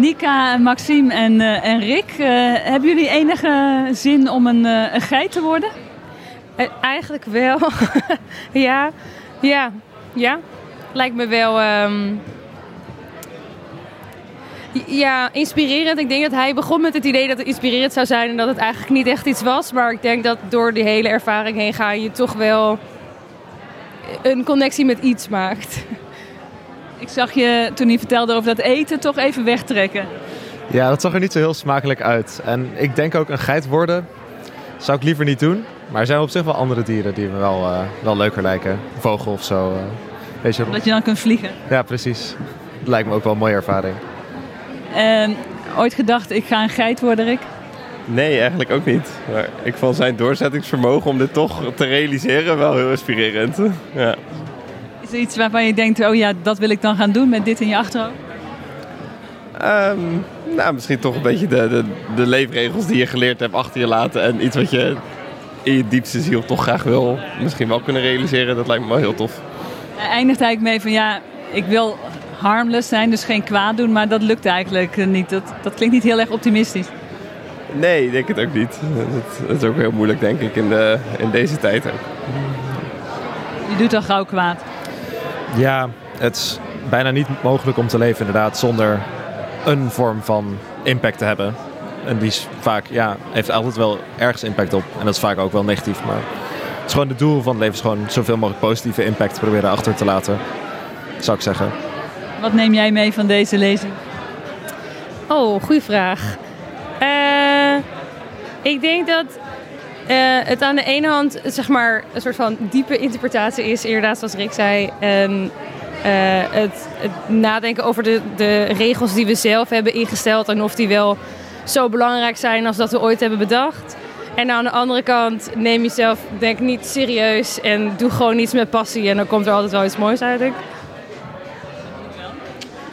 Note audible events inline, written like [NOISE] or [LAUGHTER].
Nika, Maxime en, uh, en Rick, uh, hebben jullie enige zin om een, uh, een geit te worden? eigenlijk wel. [LAUGHS] ja, ja, ja. Lijkt me wel. Um... Ja, inspirerend. Ik denk dat hij begon met het idee dat het inspirerend zou zijn en dat het eigenlijk niet echt iets was. Maar ik denk dat door die hele ervaring heen ga je toch wel een connectie met iets maakt. [LAUGHS] Ik zag je toen hij vertelde over dat eten toch even wegtrekken. Ja, dat zag er niet zo heel smakelijk uit. En ik denk ook een geit worden zou ik liever niet doen. Maar er zijn op zich wel andere dieren die me wel, uh, wel leuker lijken. Een vogel of zo. Uh, weet je Dat je dan kunt vliegen. Ja, precies. Dat lijkt me ook wel een mooie ervaring. En ooit gedacht, ik ga een geit worden, Rick? Nee, eigenlijk ook niet. Maar ik vond zijn doorzettingsvermogen om dit toch te realiseren wel heel inspirerend. Ja. Is iets waarvan je denkt, oh ja, dat wil ik dan gaan doen met dit in je achterhoofd? Um, nou, misschien toch een beetje de, de, de, leefregels die je geleerd hebt achter je laten. En iets wat je in je diepste ziel toch graag wil misschien wel kunnen realiseren. Dat lijkt me wel heel tof. Hij eindigt eigenlijk mee van ja, ik wil harmless zijn, dus geen kwaad doen. Maar dat lukt eigenlijk niet. Dat, dat klinkt niet heel erg optimistisch. Nee, ik denk het ook niet. Dat, is ook heel moeilijk, denk ik, in, de, in deze tijd ook. Je doet al gauw kwaad. Ja, het is bijna niet mogelijk om te leven inderdaad zonder een vorm van impact te hebben. En die is vaak, ja, heeft altijd wel ergens impact op. En dat is vaak ook wel negatief. Maar het is gewoon het doel van het leven is gewoon zoveel mogelijk positieve impact proberen achter te laten. Zou ik zeggen. Wat neem jij mee van deze lezing? Oh, goede vraag. Uh, ik denk dat uh, het aan de ene hand zeg maar, een soort van diepe interpretatie is, inderdaad, zoals Rick zei. En uh, het, het, nadenken over de, de regels die we zelf hebben ingesteld en of die wel zo belangrijk zijn als dat we ooit hebben bedacht. En aan de andere kant, neem jezelf denk niet serieus en doe gewoon iets met passie en dan komt er altijd wel iets moois uit. Denk.